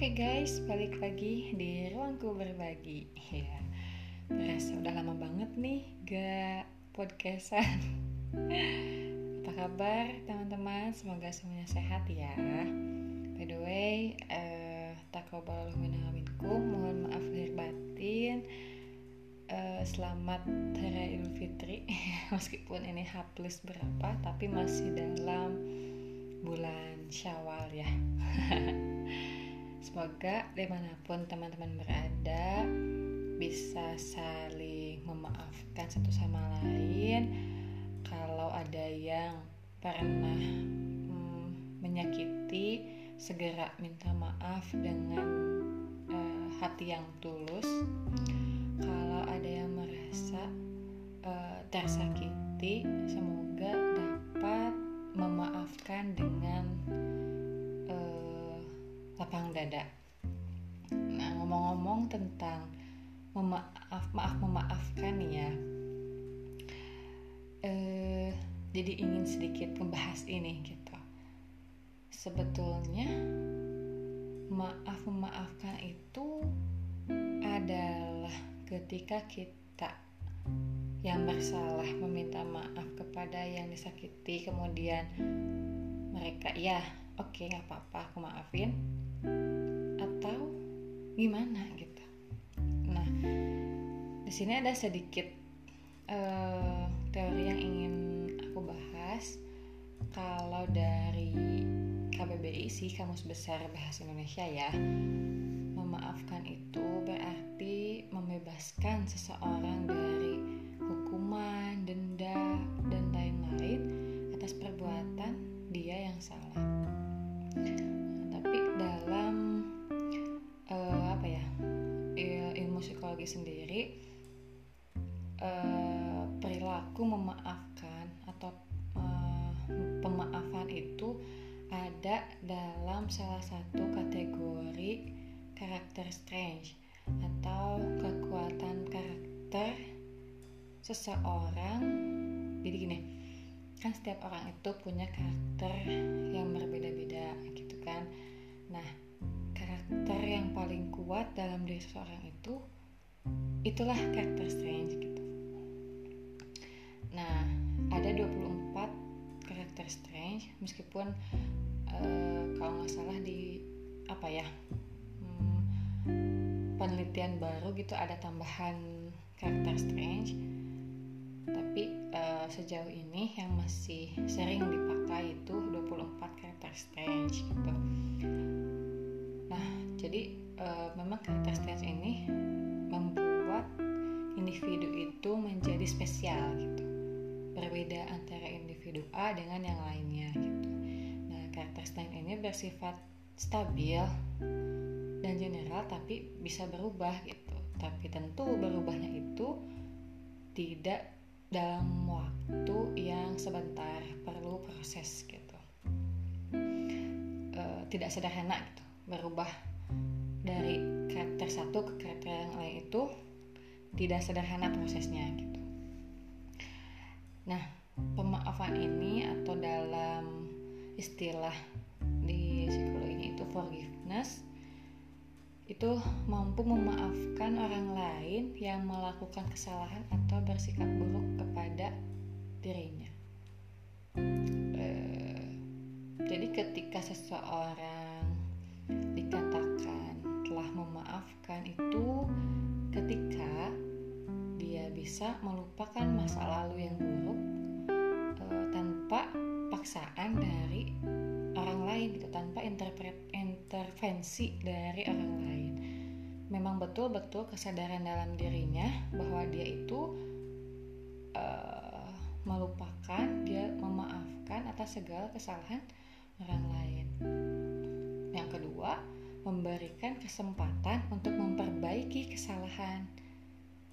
Oke guys, balik lagi di ruangku berbagi. Ya, berasa udah lama banget nih gak podcastan. Apa kabar teman-teman? Semoga semuanya sehat ya. By the way, uh, takobal minkum, mohon maaf lahir batin. Uh, selamat Hari Idul Fitri. Meskipun ini H plus berapa, tapi masih dalam bulan Syawal ya. Semoga di mana pun teman-teman berada bisa saling memaafkan satu sama lain. Kalau ada yang pernah hmm, menyakiti, segera minta maaf dengan uh, hati yang tulus. Kalau ada yang merasa uh, tersakiti, semoga dapat memaafkan dengan lapang dada. Nah, ngomong-ngomong tentang memaaf, maaf memaafkan ya. Eh, jadi ingin sedikit membahas ini gitu. Sebetulnya maaf memaafkan itu adalah ketika kita yang bersalah meminta maaf kepada yang disakiti kemudian mereka ya oke okay, apa-apa aku maafin. Atau gimana gitu. Nah di sini ada sedikit uh, teori yang ingin aku bahas. Kalau dari KBBI sih Kamus Besar Bahasa Indonesia ya. Memaafkan itu berarti membebaskan seseorang dari hukuman, denda, dan lain-lain atas perbuatan dia yang salah. Psikologi sendiri uh, perilaku memaafkan atau uh, pemaafan itu ada dalam salah satu kategori karakter strange atau kekuatan karakter seseorang. Jadi gini kan setiap orang itu punya karakter yang berbeda-beda gitu kan. Nah karakter yang paling kuat dalam diri seseorang itu itulah karakter strange gitu. Nah ada 24 karakter strange meskipun uh, kalau nggak salah di apa ya hmm, penelitian baru gitu ada tambahan karakter strange tapi uh, sejauh ini yang masih sering dipakai itu 24 karakter strange gitu. Nah jadi uh, memang karakter strange ini individu itu menjadi spesial gitu. Berbeda antara individu A dengan yang lainnya gitu. Nah karakter Stein ini bersifat stabil dan general tapi bisa berubah gitu. Tapi tentu berubahnya itu tidak dalam waktu yang sebentar perlu proses gitu e, tidak sederhana gitu berubah dari karakter satu ke karakter yang lain itu tidak sederhana prosesnya gitu. Nah, pemaafan ini atau dalam istilah di psikologi itu forgiveness itu mampu memaafkan orang lain yang melakukan kesalahan atau bersikap buruk kepada dirinya. E, jadi ketika seseorang dikatakan telah memaafkan itu ketika dia bisa melupakan masa lalu yang buruk e, tanpa paksaan dari orang lain gitu tanpa interpret intervensi dari orang lain. Memang betul-betul kesadaran dalam dirinya bahwa dia itu e, melupakan dia memaafkan atas segala kesalahan orang lain. Yang kedua memberikan kesempatan untuk memperbaiki kesalahan,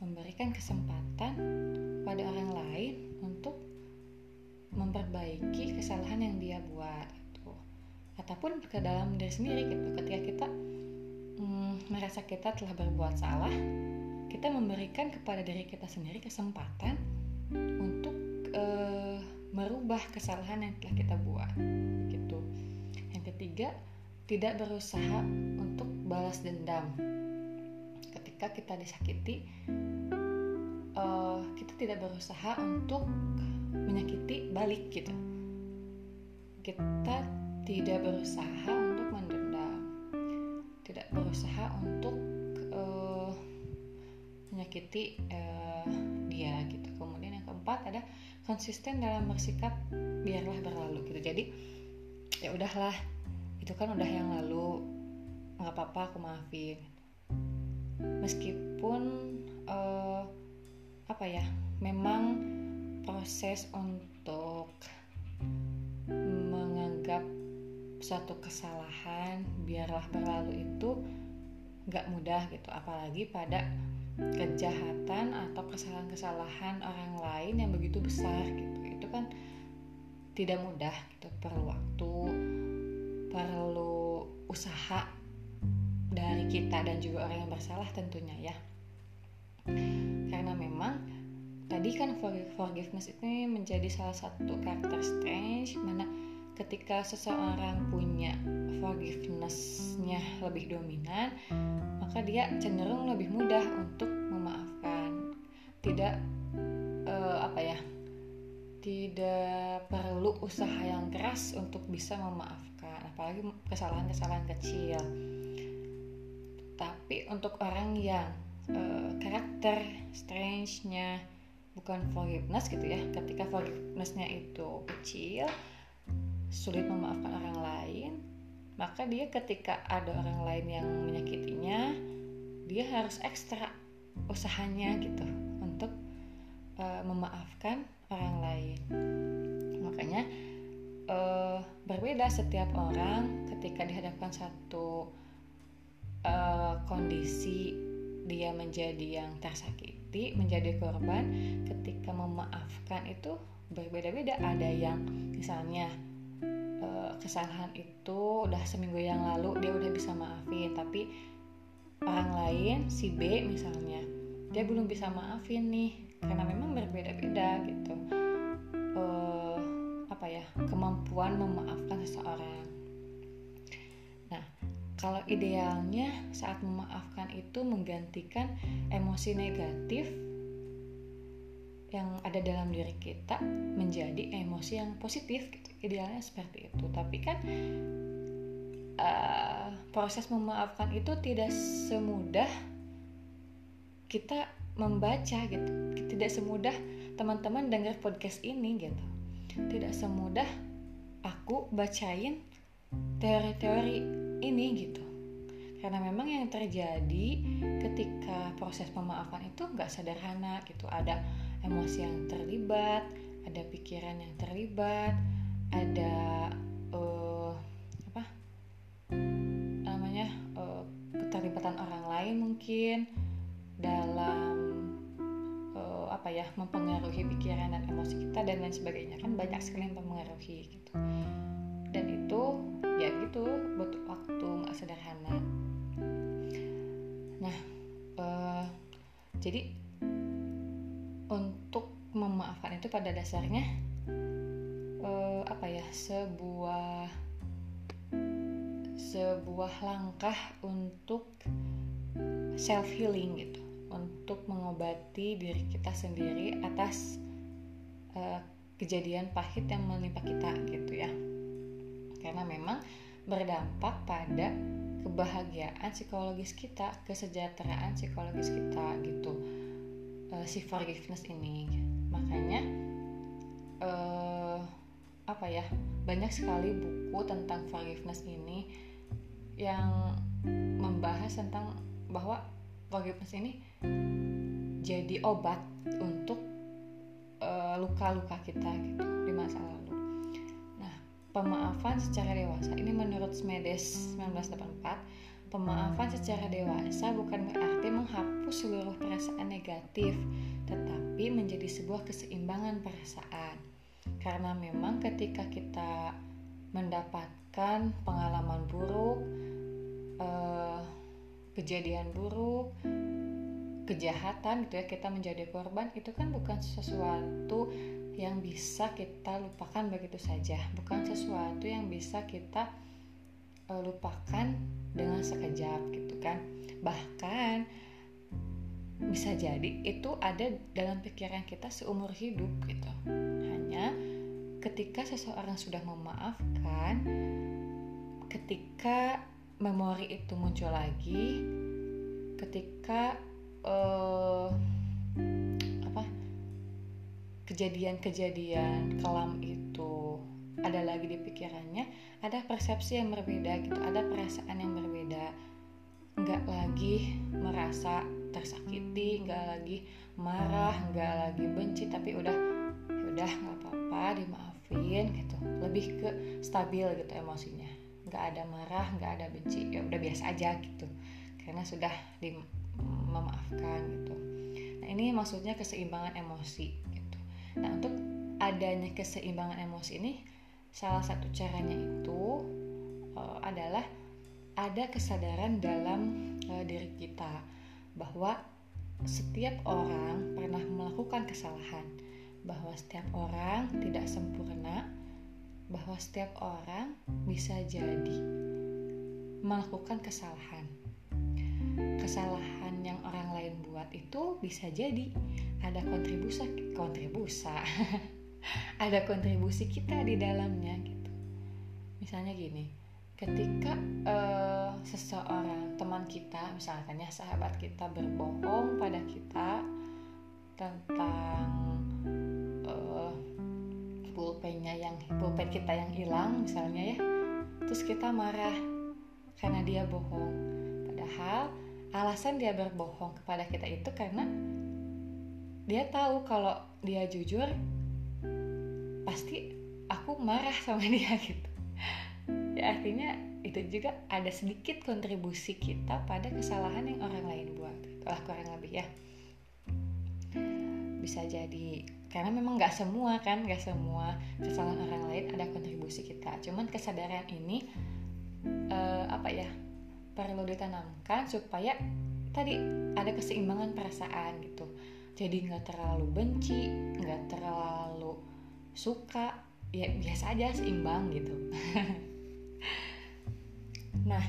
memberikan kesempatan pada orang lain untuk memperbaiki kesalahan yang dia buat. Ataupun ke dalam diri sendiri gitu. Ketika kita hmm, merasa kita telah berbuat salah kita memberikan kepada diri kita sendiri kesempatan untuk uh, merubah kesalahan yang telah kita buat gitu. Yang ketiga tidak berusaha untuk balas dendam. Ketika kita disakiti uh, kita tidak berusaha untuk menyakiti balik gitu. Kita tidak berusaha untuk mendendam. Tidak berusaha untuk uh, menyakiti uh, dia gitu. Kemudian yang keempat ada konsisten dalam bersikap biarlah berlalu gitu. Jadi ya udahlah itu kan udah yang lalu. Nggak apa-apa aku maafin. Meskipun uh, apa ya memang proses untuk suatu kesalahan biarlah berlalu itu nggak mudah gitu. Apalagi pada kejahatan atau kesalahan-kesalahan orang lain yang begitu besar gitu. Itu kan tidak mudah gitu. Perlu waktu perlu usaha dari kita dan juga orang yang bersalah tentunya ya. Karena memang tadi kan forgiveness itu menjadi salah satu karakter strange mana ketika seseorang punya forgivenessnya lebih dominan maka dia cenderung lebih mudah untuk memaafkan. Tidak uh, apa ya tidak perlu usaha yang keras untuk bisa memaafkan apalagi kesalahan-kesalahan kecil. Tapi untuk orang yang uh, karakter strange-nya bukan forgiveness gitu ya ketika forgiveness-nya itu kecil sulit memaafkan orang lain, maka dia ketika ada orang lain yang menyakitinya, dia harus ekstra usahanya gitu untuk uh, memaafkan orang lain. Makanya uh, berbeda setiap orang ketika dihadapkan satu uh, kondisi dia menjadi yang tersakiti, menjadi korban, ketika memaafkan itu berbeda-beda. Ada yang misalnya kesalahan itu udah seminggu yang lalu dia udah bisa maafin. Tapi orang lain si B misalnya dia belum bisa maafin nih karena memang berbeda-beda gitu. Uh, apa ya kemampuan memaafkan seseorang. Nah kalau idealnya saat memaafkan itu menggantikan emosi negatif yang ada dalam diri kita menjadi emosi yang positif gitu. idealnya seperti itu. Tapi kan uh, proses memaafkan itu tidak semudah kita membaca gitu. Tidak semudah teman-teman dengar podcast ini gitu. Tidak semudah aku bacain teori-teori ini gitu. Karena memang yang terjadi ketika proses pemaafan itu nggak sederhana gitu. Ada emosi yang terlibat, ada pikiran yang terlibat, ada uh, apa? Namanya uh, keterlibatan orang lain mungkin dalam uh, apa ya mempengaruhi pikiran dan emosi kita dan lain sebagainya. Kan banyak sekali yang mempengaruhi gitu. Dan itu ya gitu butuh waktu nggak sederhana. Nah uh, jadi untuk memaafkan itu pada dasarnya uh, apa ya sebuah sebuah langkah untuk self healing gitu. Untuk mengobati diri kita sendiri atas uh, kejadian pahit yang menimpa kita gitu ya. Karena memang berdampak pada kebahagiaan psikologis kita kesejahteraan psikologis kita gitu uh, si forgiveness ini makanya uh, apa ya banyak sekali buku tentang forgiveness ini yang membahas tentang bahwa forgiveness ini jadi obat untuk eh, luka-luka uh, kita gitu di masa lalu. Nah, pemaafan secara dewasa ini menurut Smedes 1984 Pemaafan secara dewasa bukan berarti menghapus seluruh perasaan negatif, tetapi menjadi sebuah keseimbangan perasaan. Karena memang ketika kita mendapatkan pengalaman buruk, eh, kejadian buruk, kejahatan gitu ya, kita menjadi korban itu kan bukan sesuatu yang bisa kita lupakan begitu saja, bukan sesuatu yang bisa kita uh, lupakan sekejap gitu kan. Bahkan bisa jadi itu ada dalam pikiran kita seumur hidup gitu. Hanya ketika seseorang sudah memaafkan ketika memori itu muncul lagi ketika uh, apa kejadian-kejadian kelam itu ada lagi di pikirannya ada persepsi yang berbeda gitu ada perasaan yang berbeda. Nggak lagi merasa tersakiti nggak lagi marah nggak lagi benci tapi udah ya udah nggak apa-apa dimaafin gitu. Lebih ke stabil gitu emosinya. Nggak ada marah nggak ada benci ya udah biasa aja gitu. Karena sudah di memaafkan gitu. Nah ini maksudnya keseimbangan emosi gitu. Nah untuk adanya keseimbangan emosi ini salah satu caranya itu uh, adalah ada kesadaran dalam uh, diri kita bahwa setiap orang pernah melakukan kesalahan, bahwa setiap orang tidak sempurna, bahwa setiap orang bisa jadi melakukan kesalahan. Kesalahan yang orang lain buat itu bisa jadi ada kontribusi kontribusi ada kontribusi kita di dalamnya gitu. Misalnya gini ketika uh, seseorang teman kita misalkan ya sahabat kita berbohong pada kita tentang uh, pulpennya yang pulpen kita yang hilang misalnya ya terus kita marah karena dia bohong. Padahal alasan dia berbohong kepada kita itu karena dia tahu kalau dia jujur pasti aku marah sama dia gitu. Ya artinya itu juga ada sedikit kontribusi kita pada kesalahan yang orang lain buat lah kurang lebih ya. Bisa jadi karena memang nggak semua kan nggak semua kesalahan orang lain ada kontribusi kita. Cuman kesadaran ini uh, apa ya perlu ditanamkan supaya tadi ada keseimbangan perasaan gitu. Jadi nggak terlalu benci nggak terlalu suka. Ya biasa aja seimbang gitu. Nah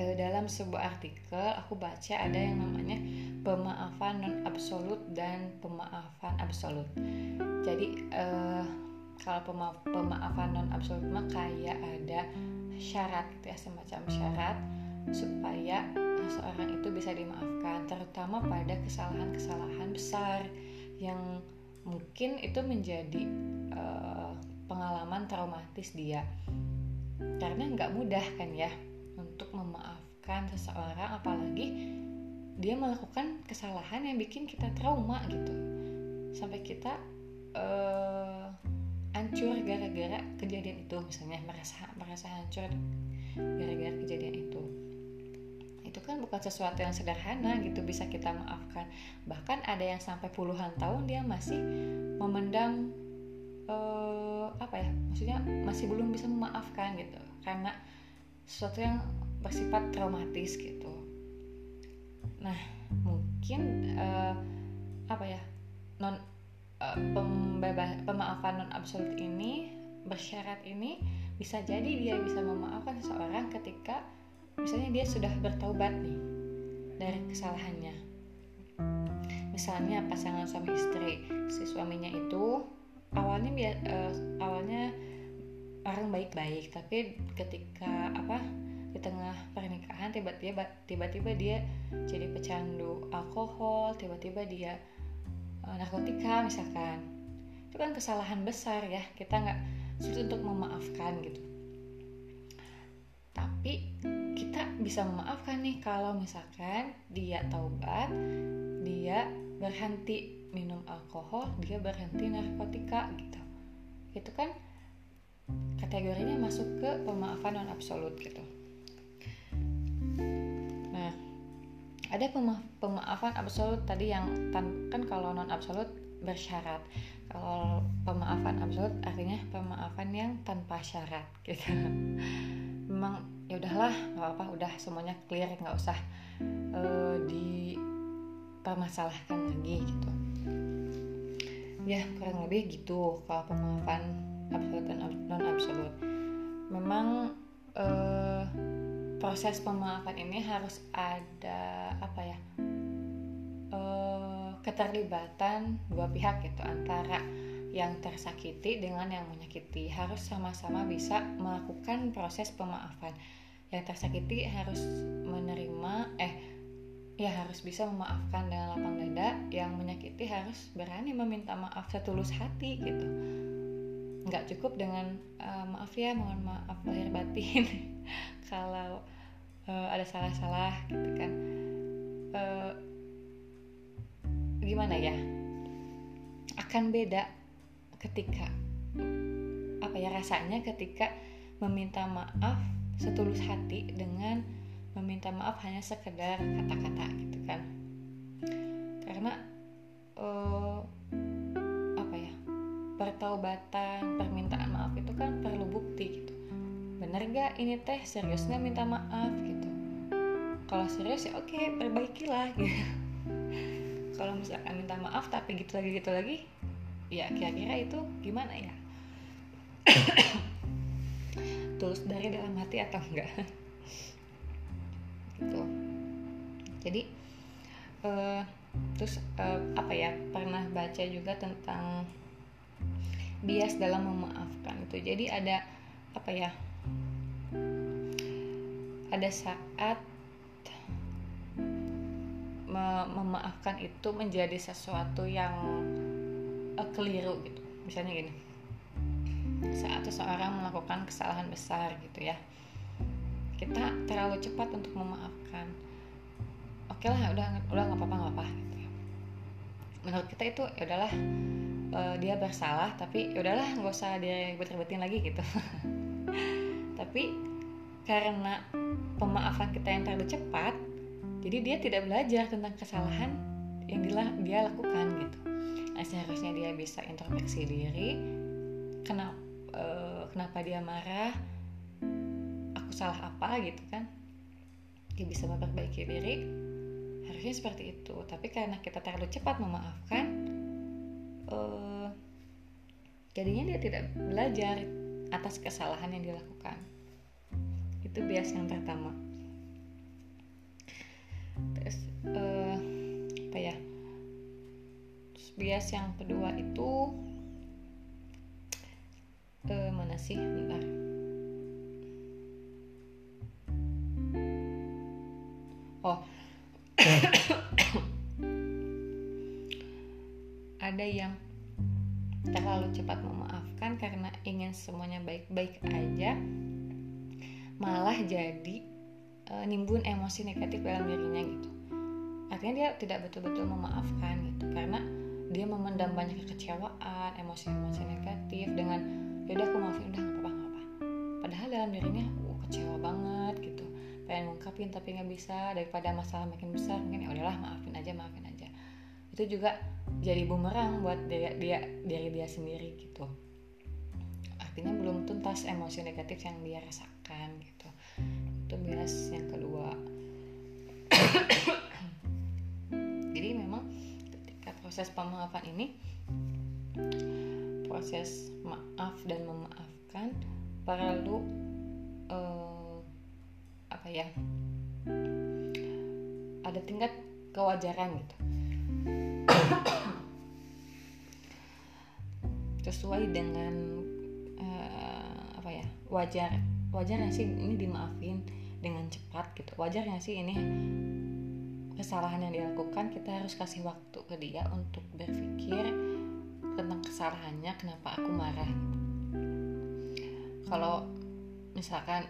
eh, dalam sebuah artikel aku baca ada yang namanya pemaafan non absolut dan pemaafan absolut. Jadi eh, kalau pemaaf, pemaafan non absolut mah kayak ada syarat gitu ya semacam syarat supaya seorang itu bisa dimaafkan terutama pada kesalahan-kesalahan besar yang mungkin itu menjadi uh, pengalaman traumatis dia. Karena nggak mudah kan ya untuk memaafkan seseorang apalagi dia melakukan kesalahan yang bikin kita trauma gitu. Sampai kita uh, hancur gara-gara kejadian itu misalnya merasa merasa hancur gara-gara kejadian itu itu kan bukan sesuatu yang sederhana gitu bisa kita maafkan. Bahkan ada yang sampai puluhan tahun dia masih memendam uh, apa ya maksudnya masih belum bisa memaafkan gitu. Karena sesuatu yang bersifat traumatis gitu. Nah mungkin uh, apa ya non pembebas pemaafan non absolut ini bersyarat ini bisa jadi dia bisa memaafkan seseorang ketika misalnya dia sudah bertobat nih dari kesalahannya. Misalnya pasangan suami istri si suaminya itu awalnya uh, awalnya orang baik-baik tapi ketika apa di tengah pernikahan tiba-tiba tiba-tiba dia jadi pecandu alkohol tiba-tiba dia uh, narkotika misalkan. Itu kan kesalahan besar ya kita nggak sulit untuk memaafkan gitu. Tapi bisa memaafkan nih kalau misalkan dia taubat dia berhenti minum alkohol dia berhenti narkotika gitu. Itu kan kategorinya masuk ke pemaafan non absolut gitu. Nah ada pema pemaafan absolut tadi yang kan kalau non absolut bersyarat. Kalau pemaafan absolut artinya pemaafan yang tanpa syarat gitu. Memang ya udahlah nggak apa udah semuanya clear nggak usah uh, dipermasalahkan lagi gitu. Ya kurang lebih gitu kalau pemaafan absolut dan non absolut memang uh, proses pemaafan ini harus ada apa ya uh, keterlibatan dua pihak gitu antara yang tersakiti dengan yang menyakiti. Harus sama-sama bisa melakukan proses pemaafan. Yang tersakiti harus menerima eh ya harus bisa memaafkan dengan lapang dada. Yang menyakiti harus berani meminta maaf setulus hati gitu. Nggak cukup dengan uh, maaf ya mohon maaf lahir batin. Kalau uh, ada salah-salah gitu kan. Uh, gimana ya? Akan beda ketika apa ya rasanya ketika meminta maaf setulus hati dengan meminta maaf hanya sekedar kata-kata gitu kan. Karena uh, apa ya pertaubatan permintaan maaf itu kan perlu bukti gitu. Bener gak ini teh serius nggak minta maaf gitu? Kalau serius ya oke okay, perbaikilah gitu. Kalau misalkan minta maaf tapi gitu lagi gitu lagi ya kira-kira itu gimana ya? Tulus dari dalam hati atau enggak? Gitu. Jadi uh, terus uh, apa ya pernah baca juga tentang bias dalam memaafkan itu. Jadi ada apa ya ada saat memaafkan itu menjadi sesuatu yang uh, keliru gitu. Misalnya gini. Saat seseorang melakukan kesalahan besar gitu ya. Kita terlalu cepat untuk memaafkan. Oke lah udah udah nggak apa-apa nggak apa gitu ya. Menurut kita itu ya udahlah uh, dia bersalah tapi ya udahlah nggak usah dia ribet lagi gitu. Tapi karena pemaafan kita yang terlalu cepat jadi dia tidak belajar tentang kesalahan yang dia lakukan gitu seharusnya dia bisa introspeksi diri. Kenapa uh, kenapa dia marah? Aku salah apa gitu kan? Dia bisa memperbaiki diri. Harusnya seperti itu. Tapi karena kita terlalu cepat memaafkan uh, jadinya dia tidak belajar atas kesalahan yang dilakukan. Itu bias yang pertama. Terus uh, apa ya bias yang kedua itu uh, mana sih? Bentar. Oh. Ada yang terlalu cepat memaafkan karena ingin semuanya baik-baik aja malah jadi uh, nimbun emosi negatif dalam dirinya gitu. Artinya dia tidak betul-betul memaafkan gitu karena dia memendam banyak kekecewaan emosi-emosi negatif dengan yaudah aku maafin udah nggak apa-apa apa padahal dalam dirinya uh, kecewa banget gitu. Pengen ngungkapin tapi nggak bisa. Daripada masalah makin besar mungkin ya udahlah maafin aja maafin aja. Itu juga jadi bumerang buat dia dia dari dia sendiri gitu. Artinya belum tuntas emosi negatif yang dia rasakan gitu. Itu bias yang kedua proses pemaafan ini proses maaf dan memaafkan perlu uh, apa ya ada tingkat kewajaran gitu. Sesuai dengan uh, apa ya wajar wajar sih ini dimaafin dengan cepat gitu? Wajar sih ini kesalahan yang dilakukan kita harus kasih waktu ke dia untuk berpikir tentang kesalahannya kenapa aku marah. Kalau misalkan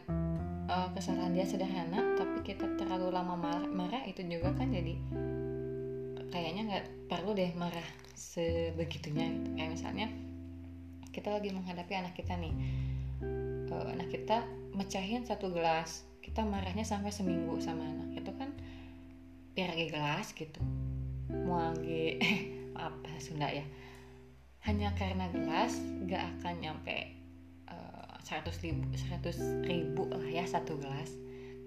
uh, kesalahan dia sederhana tapi kita terlalu lama marah, marah itu juga kan jadi kayaknya nggak perlu deh marah sebegitunya gitu. kayak misalnya kita lagi menghadapi anak kita nih. Uh, anak kita mecahin satu gelas kita marahnya sampai seminggu sama anak biar gelas gitu. Muage eh, maaf Sunda ya. Hanya karena gelas gak akan nyampe uh, ribu 100 ribu lah ya satu gelas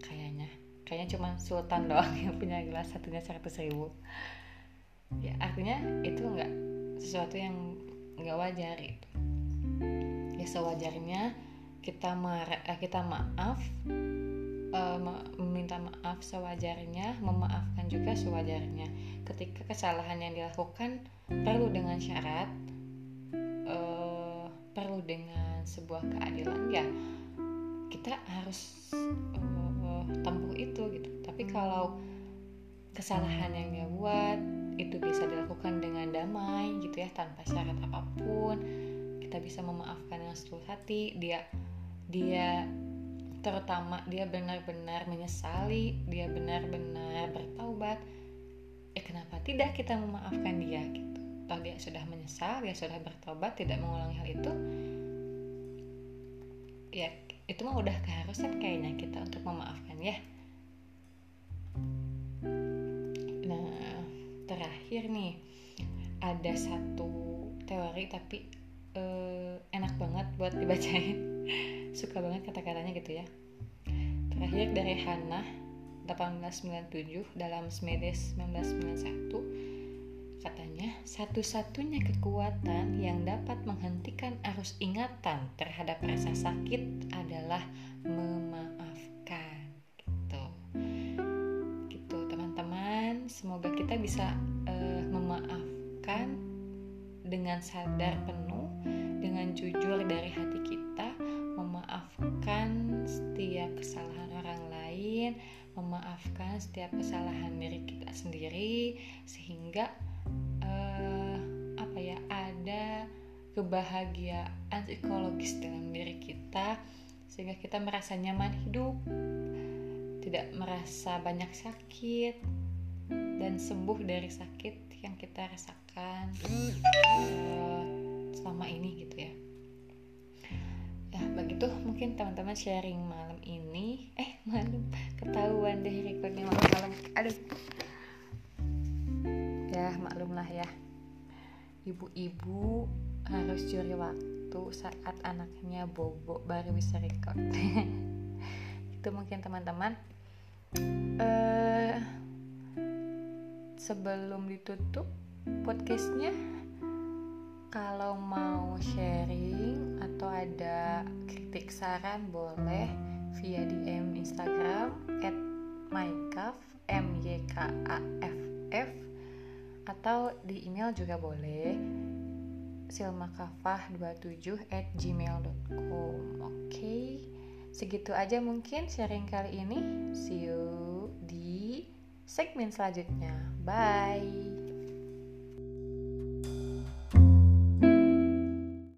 kayaknya. Kayaknya cuma Sultan doang yang punya gelas satunya seratus ribu. Ya artinya itu nggak sesuatu yang nggak wajar itu ya sewajarnya kita marah eh, kita maaf uh, meminta maaf sewajarnya memaafkan juga sewajarnya. Ketika kesalahan yang dilakukan perlu dengan syarat uh, perlu dengan sebuah keadilan ya kita harus uh, tempuh itu gitu. Tapi kalau kesalahan yang dia buat itu bisa dilakukan dengan damai gitu ya tanpa syarat apa pun kita bisa memaafkan dengan seluruh hati dia dia terutama dia benar-benar menyesali dia benar-benar bertaubat eh kenapa tidak kita memaafkan dia gitu. Toh dia sudah menyesal dia sudah bertobat tidak mengulangi hal itu ya itu mah udah keharusan kayaknya kita untuk memaafkan ya. Terakhir nih ada satu teori tapi uh, enak banget buat dibacain suka banget kata-katanya gitu ya. Terakhir dari Hannah 1897 dalam Smedes 1991 katanya satu-satunya kekuatan yang dapat menghentikan arus ingatan terhadap rasa sakit adalah memaafkan gitu. Gitu teman-teman. Semoga kita bisa memaafkan dengan sadar penuh, dengan jujur dari hati kesalahan orang lain, memaafkan setiap kesalahan diri kita sendiri, sehingga uh, apa ya ada kebahagiaan psikologis dalam diri kita, sehingga kita merasa nyaman hidup, tidak merasa banyak sakit, dan sembuh dari sakit yang kita rasakan uh, selama ini gitu ya begitu mungkin teman-teman sharing malam ini. Eh malam. Ketahuan deh recordnya malam-malam. Aduh. Ya maklum lah ya. Ibu-ibu harus curi waktu saat anaknya bobo baru bisa record. Itu mungkin teman-teman. Uh, sebelum ditutup podcastnya kalau mau sharing atau ada kritik saran boleh via DM Instagram at mykaf m y k a f f atau di email juga boleh silmakafah27 at gmail.com oke okay. segitu aja mungkin sharing kali ini see you di segmen selanjutnya. Bye.